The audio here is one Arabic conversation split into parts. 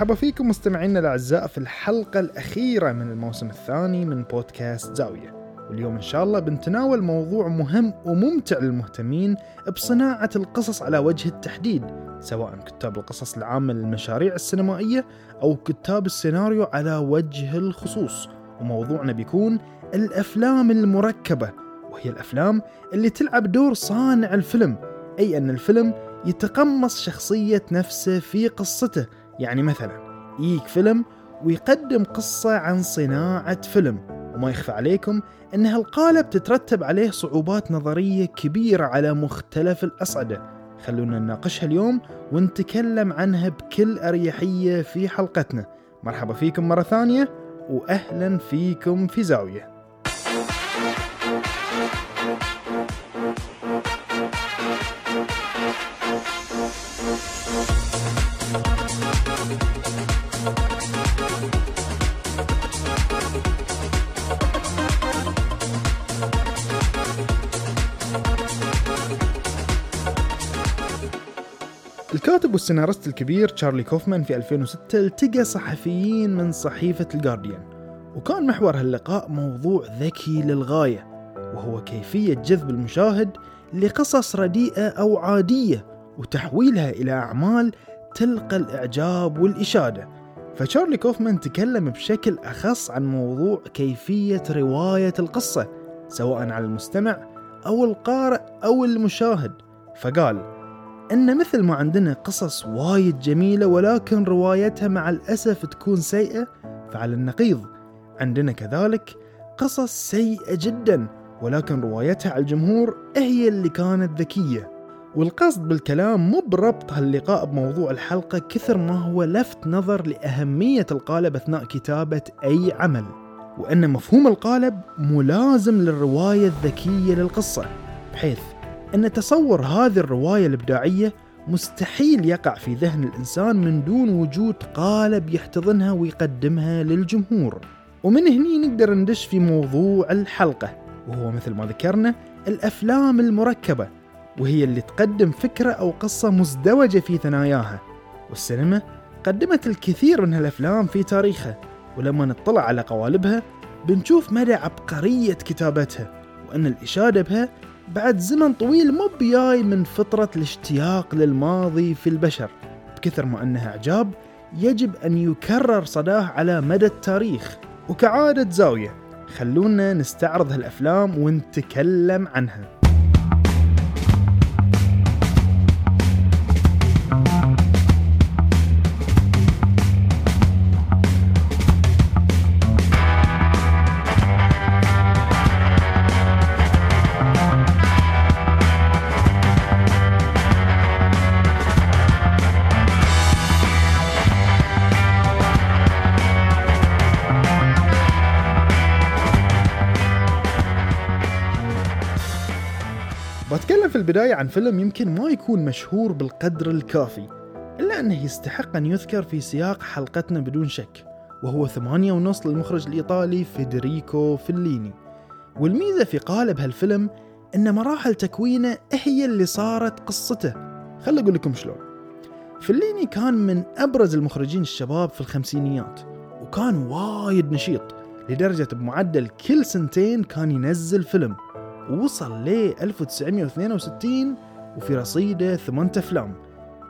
مرحبا فيكم مستمعينا الأعزاء في الحلقة الأخيرة من الموسم الثاني من بودكاست زاوية. واليوم إن شاء الله بنتناول موضوع مهم وممتع للمهتمين بصناعة القصص على وجه التحديد سواء كتاب القصص العامة للمشاريع السينمائية أو كتاب السيناريو على وجه الخصوص. وموضوعنا بيكون الأفلام المركبة وهي الأفلام اللي تلعب دور صانع الفيلم أي أن الفيلم يتقمص شخصية نفسه في قصته يعني مثلا يجيك فيلم ويقدم قصة عن صناعة فيلم وما يخفى عليكم أن هالقالب تترتب عليه صعوبات نظرية كبيرة على مختلف الأصعدة خلونا نناقشها اليوم ونتكلم عنها بكل أريحية في حلقتنا. مرحبا فيكم مرة ثانية وأهلا فيكم في زاوية. الكاتب والسيناريست الكبير تشارلي كوفمان في 2006 التقى صحفيين من صحيفة الجارديان وكان محور هاللقاء موضوع ذكي للغاية وهو كيفية جذب المشاهد لقصص رديئة أو عادية وتحويلها إلى أعمال تلقى الإعجاب والإشادة. فشارلي كوفمان تكلم بشكل أخص عن موضوع كيفية رواية القصة سواء على المستمع أو القارئ أو المشاهد. فقال إن مثل ما عندنا قصص وايد جميلة ولكن روايتها مع الأسف تكون سيئة فعلى النقيض عندنا كذلك قصص سيئة جدا ولكن روايتها على الجمهور هي اللي كانت ذكية. والقصد بالكلام مو بربط هاللقاء بموضوع الحلقة كثر ما هو لفت نظر لأهمية القالب أثناء كتابة أي عمل. وإن مفهوم القالب ملازم للرواية الذكية للقصة بحيث أن تصور هذه الرواية الإبداعية مستحيل يقع في ذهن الإنسان من دون وجود قالب يحتضنها ويقدمها للجمهور. ومن هني نقدر ندش في موضوع الحلقة وهو مثل ما ذكرنا الأفلام المركبة وهي اللي تقدم فكرة أو قصة مزدوجة في ثناياها. والسينما قدمت الكثير من هالأفلام في تاريخها ولما نطلع على قوالبها بنشوف مدى عبقرية كتابتها وأن الإشادة بها بعد زمن طويل مو بياي من فطرة الاشتياق للماضي في البشر بكثر ما أنها إعجاب يجب أن يكرر صداه على مدى التاريخ. وكعادة زاوية خلونا نستعرض هالأفلام ونتكلم عنها. البداية عن فيلم يمكن ما يكون مشهور بالقدر الكافي إلا أنه يستحق أن يذكر في سياق حلقتنا بدون شك وهو ثمانية ونص للمخرج الإيطالي فيدريكو فيليني. والميزة في قالب هالفيلم أن مراحل تكوينه هي اللي صارت قصته. خل أقول لكم شلون. فيليني كان من أبرز المخرجين الشباب في الخمسينيات وكان وايد نشيط لدرجة بمعدل كل سنتين كان ينزل فيلم. ووصل ل 1962 وفي رصيده ثمانية أفلام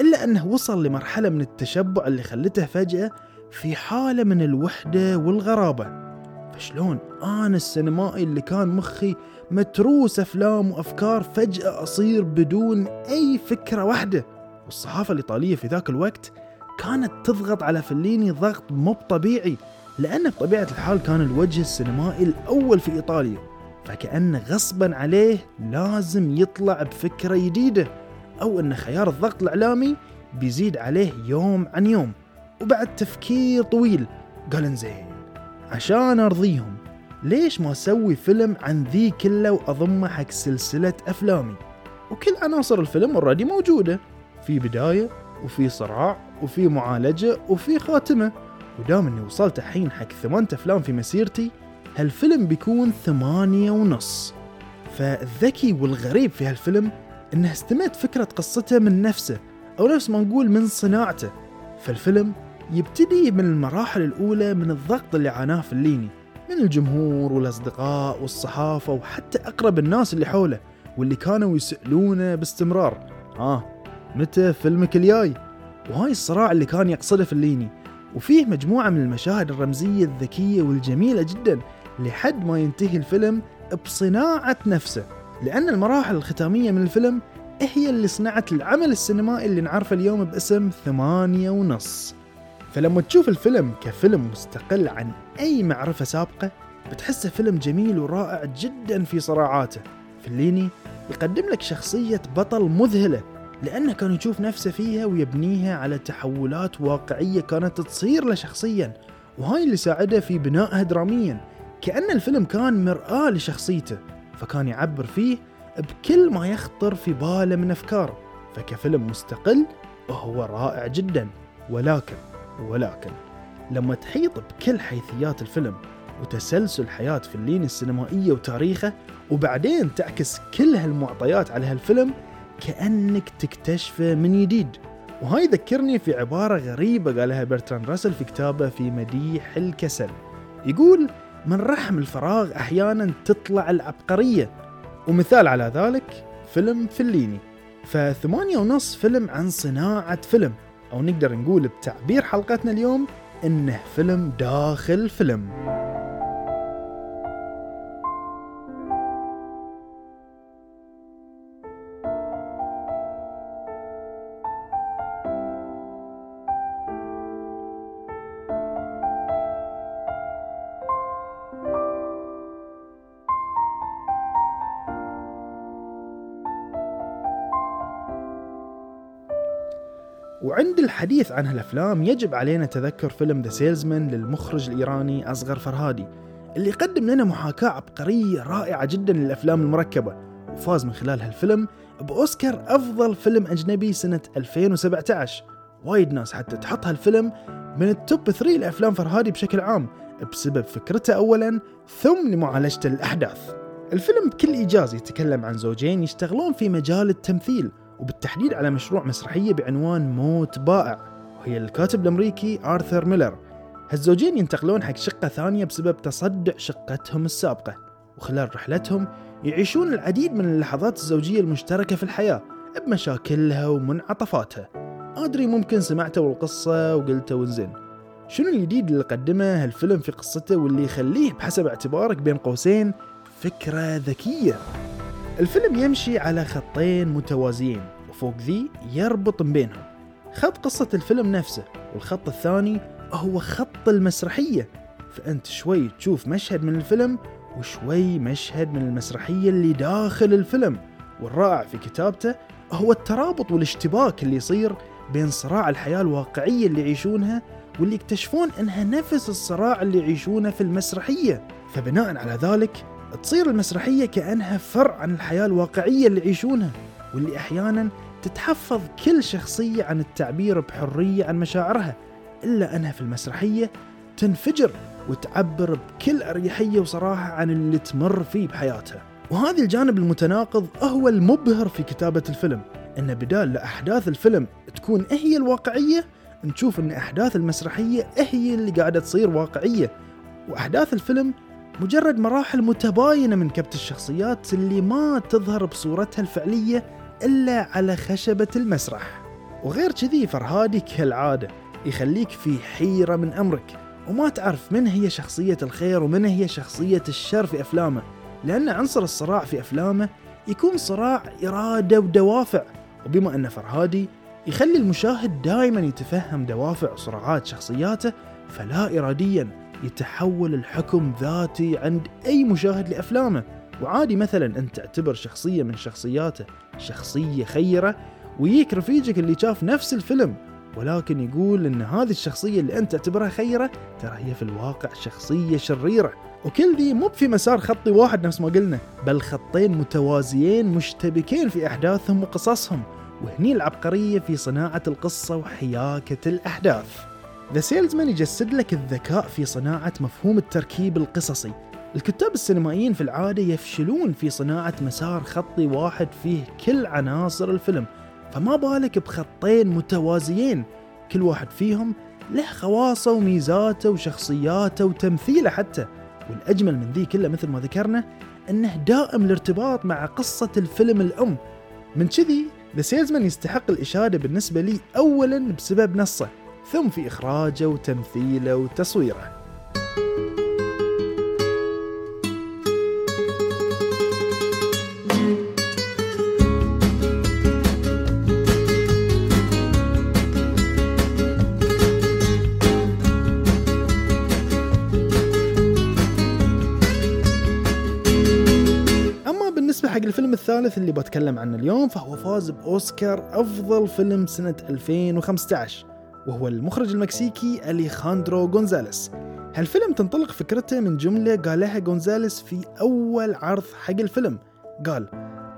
إلا أنه وصل لمرحلة من التشبع اللي خلته فجأة في حالة من الوحدة والغرابة. فشلون؟ أنا السينمائي اللي كان مخي متروس أفلام وأفكار فجأة أصير بدون أي فكرة واحدة. والصحافة الإيطالية في ذاك الوقت كانت تضغط على فليني ضغط مو طبيعي لأنه بطبيعة الحال كان الوجه السينمائي الأول في إيطاليا. فكأنه غصبا عليه لازم يطلع بفكرة جديدة أو أن خيار الضغط الإعلامي بيزيد عليه يوم عن يوم. وبعد تفكير طويل قال إنزين عشان أرضيهم ليش ما أسوي فيلم عن ذي كله وأضمه حق سلسلة أفلامي؟ وكل عناصر الفيلم اوريدي موجودة في بداية وفي صراع وفي معالجة وفي خاتمة. ودام إني وصلت الحين حق ثمان أفلام في مسيرتي هالفيلم بيكون ثمانية ونص. فالذكي والغريب في هالفيلم إنه استمد فكرة قصته من نفسه أو نفس ما نقول من صناعته. فالفيلم يبتدي من المراحل الأولى من الضغط اللي عاناه فليني من الجمهور والأصدقاء والصحافة وحتى أقرب الناس اللي حوله واللي كانوا يسألونه باستمرار. آه متى فيلمك الجاي؟ وهاي الصراع اللي كان يقصده فليني. وفيه مجموعة من المشاهد الرمزية الذكية والجميلة جدا. لحد ما ينتهي الفيلم بصناعة نفسه لأن المراحل الختامية من الفيلم هي اللي صنعت العمل السينمائي اللي نعرفه اليوم باسم ثمانية ونص. فلما تشوف الفيلم كفيلم مستقل عن أي معرفة سابقة بتحسه فيلم جميل ورائع جدا في صراعاته. فليني يقدم لك شخصية بطل مذهلة لأنه كان يشوف نفسه فيها ويبنيها على تحولات واقعية كانت تصير له شخصيا وهاي اللي ساعده في بنائها دراميا. كأن الفيلم كان مرآة لشخصيته فكان يعبر فيه بكل ما يخطر في باله من أفكار فكفيلم مستقل هو رائع جدا. ولكن ولكن لما تحيط بكل حيثيات الفيلم وتسلسل حياة فليني السينمائية وتاريخه وبعدين تعكس كل هالمعطيات على هالفيلم كأنك تكتشفه من جديد. وهاي يذكرني في عبارة غريبة قالها برتراند راسل في كتابه في مديح الكسل. يقول من رحم الفراغ أحيانا تطلع العبقرية. ومثال على ذلك فيلم فليني. فثمانية ونص فيلم عن صناعة فيلم. أو نقدر نقول بتعبير حلقتنا اليوم إنه فيلم داخل فيلم. وعند الحديث عن هالأفلام يجب علينا تذكر فيلم The Salesman للمخرج الإيراني أصغر فرهادي اللي قدم لنا محاكاة عبقرية رائعة جدا للأفلام المركبة وفاز من خلال هالفيلم بأوسكار أفضل فيلم أجنبي سنة 2017 وايد ناس حتى تحط هالفيلم من ال top 3 لأفلام فرهادي بشكل عام بسبب فكرته اولا ثم لمعالجة الاحداث الفيلم بكل إيجاز يتكلم عن زوجين يشتغلون في مجال التمثيل وبالتحديد على مشروع مسرحية بعنوان موت بائع وهي الكاتب الأمريكي آرثر ميلر. هالزوجين ينتقلون حق شقة ثانية بسبب تصدع شقتهم السابقة وخلال رحلتهم يعيشون العديد من اللحظات الزوجية المشتركة في الحياة بمشاكلها ومنعطفاتها. أدري ممكن سمعتوا القصة وقلتوا وزين شنو الجديد اللي قدمه هالفيلم في قصته واللي يخليه بحسب اعتبارك بين قوسين فكرة ذكية؟ الفيلم يمشي على خطين متوازيين. وفوق ذي يربط بينهم. خط قصة الفيلم نفسه والخط الثاني هو خط المسرحية. فأنت شوي تشوف مشهد من الفيلم وشوي مشهد من المسرحية اللي داخل الفيلم. والرائع في كتابته هو الترابط والاشتباك اللي يصير بين صراع الحياة الواقعية اللي يعيشونها واللي يكتشفون إنها نفس الصراع اللي يعيشونه في المسرحية. فبناء على ذلك تصير المسرحية كأنها فرع عن الحياة الواقعية اللي يعيشونها. واللي أحيانا تتحفظ كل شخصية عن التعبير بحرية عن مشاعرها إلا أنها في المسرحية تنفجر وتعبر بكل أريحية وصراحة عن اللي تمر فيه بحياتها. وهذا الجانب المتناقض هو المبهر في كتابة الفيلم أن بدال لأحداث الفيلم تكون هي الواقعية نشوف أن أحداث المسرحية هي اللي قاعدة تصير واقعية. وأحداث الفيلم مجرد مراحل متباينة من كبت الشخصيات اللي ما تظهر بصورتها الفعلية إلا على خشبة المسرح. وغير كذي فرهادي كالعادة يخليك في حيرة من أمرك. وما تعرف من هي شخصية الخير ومن هي شخصية الشر في أفلامه. لأن عنصر الصراع في أفلامه يكون صراع إرادة ودوافع. وبما أن فرهادي يخلي المشاهد دائما يتفهم دوافع وصراعات شخصياته فلا إراديا يتحول الحكم ذاتي عند أي مشاهد لأفلامه. وعادي مثلا أنت تعتبر شخصية من شخصياته شخصية خيرة ويجيك رفيجك اللي شاف نفس الفيلم ولكن يقول إن هذه الشخصية اللي أنت تعتبرها خيرة ترى هي في الواقع شخصية شريرة. وكل ذي مو في مسار خطي واحد نفس ما قلنا بل خطين متوازيين مشتبكين في أحداثهم وقصصهم وهني العبقرية في صناعة القصة وحياكة الأحداث. ذا سيلزمان يجسد لك الذكاء في صناعة مفهوم التركيب القصصي. الكتاب السينمائيين في العادة يفشلون في صناعة مسار خطي واحد فيه كل عناصر الفيلم. فما بالك بخطين متوازيين؟ كل واحد فيهم له خواصه وميزاته وشخصياته وتمثيله حتى. والأجمل من ذي كله مثل ما ذكرنا أنه دائم الارتباط مع قصة الفيلم الأم. من كذي ذا سيلزمان يستحق الإشادة بالنسبة لي أولا بسبب نصه ثم في إخراجه وتمثيله وتصويره. الثالث اللي بتكلم عنه اليوم فهو فاز بأوسكار أفضل فيلم سنة 2015 وهو المخرج المكسيكي أليخاندرو غونزاليس. هالفيلم تنطلق فكرته من جملة قالها غونزاليس في أول عرض حق الفيلم. قال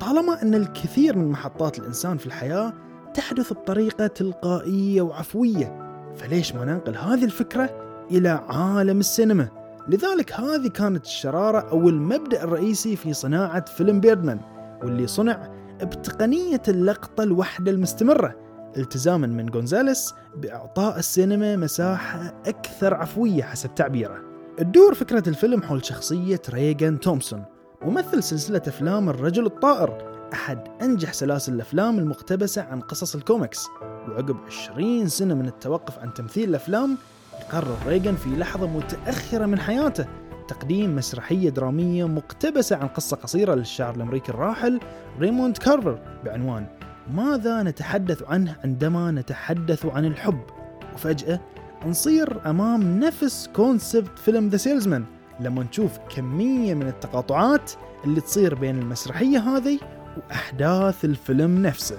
طالما أن الكثير من محطات الإنسان في الحياة تحدث بطريقة تلقائية وعفوية فليش ما ننقل هذه الفكرة إلى عالم السينما؟ لذلك هذه كانت الشرارة أو المبدأ الرئيسي في صناعة فيلم بيردمان. واللي صنع بتقنية اللقطة الوحدة المستمرة التزاما من غونزاليس بإعطاء السينما مساحة أكثر عفوية حسب تعبيره. تدور فكرة الفيلم حول شخصية ريغان تومسون ممثل سلسلة أفلام الرجل الطائر. أحد أنجح سلاسل الأفلام المقتبسة عن قصص الكوميكس. وعقب 20 سنة من التوقف عن تمثيل الأفلام قرر ريغان في لحظة متأخرة من حياته تقديم مسرحية درامية مقتبسة عن قصة قصيرة للشاعر الأمريكي الراحل ريموند كارفر بعنوان ماذا نتحدث عنه عندما نتحدث عن الحب? وفجأة نصير أمام نفس concept فيلم The Salesman لما نشوف كمية من التقاطعات اللي تصير بين المسرحية هذه وأحداث الفيلم نفسه.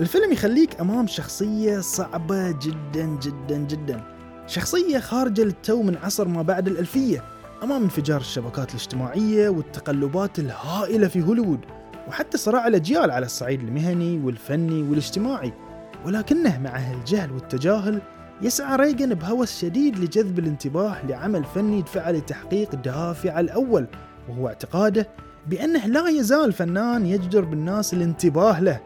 الفيلم يخليك أمام شخصية صعبة جدا جدا جدا. شخصية خارجة للتو من عصر ما بعد الألفية. أمام انفجار الشبكات الاجتماعية والتقلبات الهائلة في هوليوود وحتى صراع الأجيال على الصعيد المهني والفني والاجتماعي. ولكنه مع هالجهل والتجاهل يسعى ريغن بهوس شديد لجذب الانتباه لعمل فني يدفع لتحقيق دافع الأول وهو اعتقاده بأنه لا يزال فنان يجدر بالناس الانتباه له.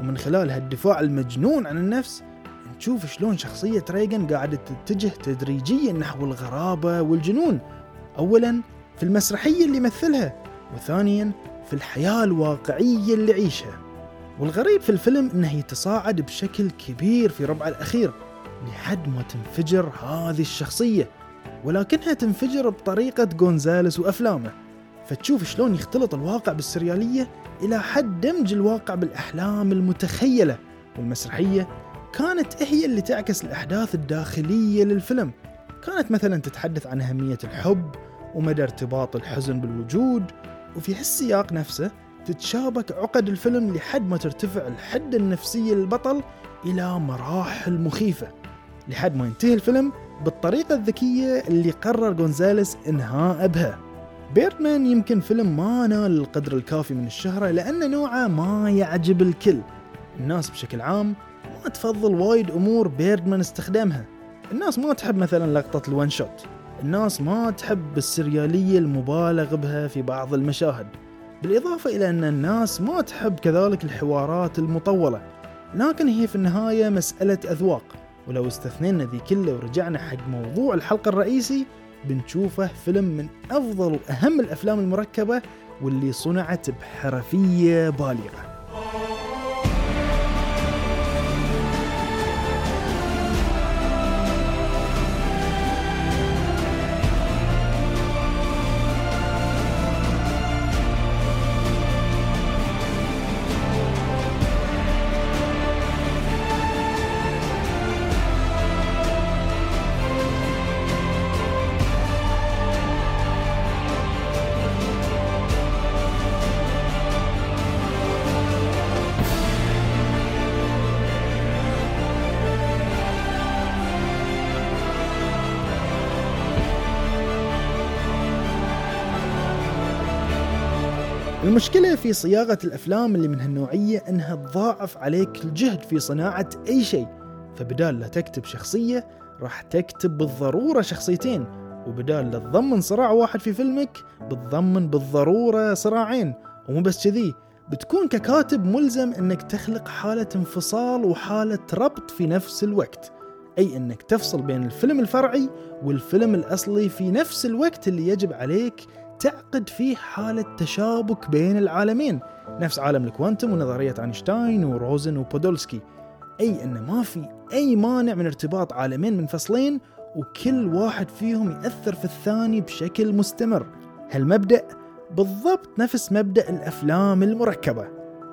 ومن خلال هالدفاع المجنون عن النفس تشوف شلون شخصية ريغن قاعدة تتجه تدريجيا نحو الغرابة والجنون. أولا في المسرحية اللي يمثلها وثانيا في الحياة الواقعية اللي يعيشها. والغريب في الفيلم انه يتصاعد بشكل كبير في ربع الأخير لحد ما تنفجر هذه الشخصية ولكنها تنفجر بطريقة غونزاليس وأفلامه. فتشوف شلون يختلط الواقع بالسريالية إلى حد دمج الواقع بالأحلام المتخيلة. والمسرحية كانت هي اللي تعكس الأحداث الداخلية للفيلم. كانت مثلا تتحدث عن أهمية الحب ومدى ارتباط الحزن بالوجود وفي هالسياق نفسه تتشابك عقد الفيلم لحد ما ترتفع الحدة النفسية للبطل إلى مراحل مخيفة لحد ما ينتهي الفيلم بالطريقة الذكية اللي قرر غونزاليس إنهاء بها. بيردمان يمكن فيلم ما نال القدر الكافي من الشهرة لأن نوعه ما يعجب الكل. الناس بشكل عام ما تفضل وايد أمور بيردمان استخدامها. الناس ما تحب مثلا لقطة الوان شوت الناس ما تحب السريالية المبالغ بها في بعض المشاهد. بالإضافة إلى أن الناس ما تحب كذلك الحوارات المطولة. لكن هي في النهاية مسألة أذواق. ولو استثنينا ذي كله ورجعنا حق موضوع الحلقة الرئيسي بنشوفه فيلم من أفضل وأهم الأفلام المركبة واللي صنعت بحرفية بالغة. المشكلة في صياغة الأفلام اللي من هالنوعية أنها تضاعف عليك الجهد في صناعة أي شيء. فبدال لا تكتب شخصية راح تكتب بالضرورة شخصيتين. وبدال لا تضمن صراع واحد في فيلمك بتضمن بالضرورة صراعين. ومو بس كذي بتكون ككاتب ملزم إنك تخلق حالة انفصال وحالة ربط في نفس الوقت. أي أنك تفصل بين الفيلم الفرعي والفيلم الأصلي في نفس الوقت اللي يجب عليك تعقد فيه حالة تشابك بين العالمين. نفس عالم الكوانتم ونظرية أينشتاين وروزن وبودولسكي. أي أن ما في أي مانع من ارتباط عالمين منفصلين وكل واحد فيهم يأثر في الثاني بشكل مستمر. هالمبدأ بالضبط نفس مبدأ الأفلام المركبة.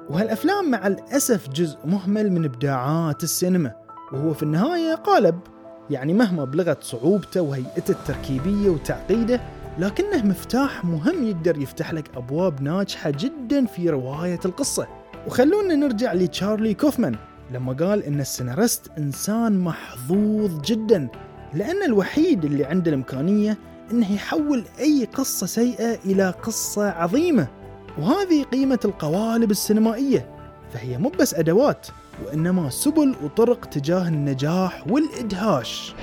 وهالأفلام مع الأسف جزء مهمل من إبداعات السينما. وهو في النهاية قالب يعني مهما بلغت صعوبته وهيئته التركيبية وتعقيده لكنه مفتاح مهم يقدر يفتح لك أبواب ناجحة جدا في رواية القصة. وخلونا نرجع لتشارلي كوفمان لما قال إن السيناريست إنسان محظوظ جدا لأن الوحيد اللي عنده الإمكانية إنه يحول أي قصة سيئة إلى قصة عظيمة. وهذه قيمة القوالب السينمائية فهي مو بس أدوات وإنما سبل وطرق تجاه النجاح والإدهاش.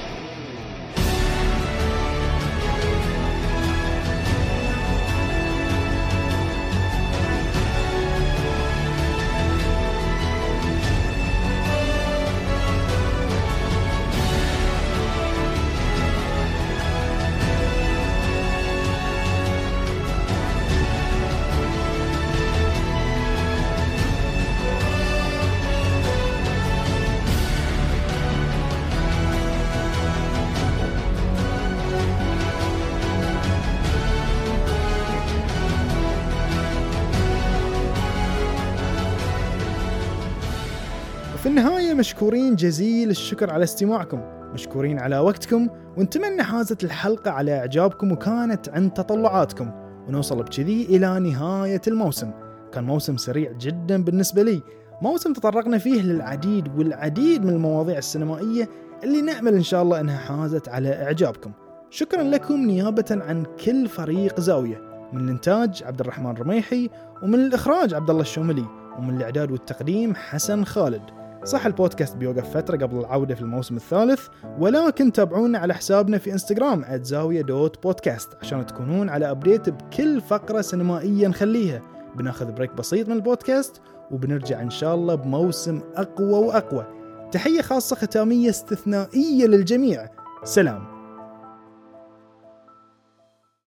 مشكورين جزيل الشكر على استماعكم. مشكورين على وقتكم ونتمنى حازت الحلقة على إعجابكم وكانت عند تطلعاتكم. ونوصل بكذي إلى نهاية الموسم. كان موسم سريع جدا بالنسبة لي. موسم تطرقنا فيه للعديد والعديد من المواضيع السينمائية اللي نأمل إن شاء الله أنها حازت على إعجابكم. شكرا لكم نيابة عن كل فريق زاوية. من الإنتاج عبد الرحمن رميحي ومن الإخراج عبد الله الشوملي ومن الإعداد والتقديم حسن خالد. صح البودكاست بيوقف فترة قبل العودة في الموسم الثالث ولكن تابعونا على حسابنا في إنستغرام @زاوية dot podcast عشان تكونون على update بكل فقرة سينمائية نخليها. بناخذ break بسيط من البودكاست وبنرجع إن شاء الله بموسم أقوى وأقوى. تحية خاصة ختامية استثنائية للجميع. سلام.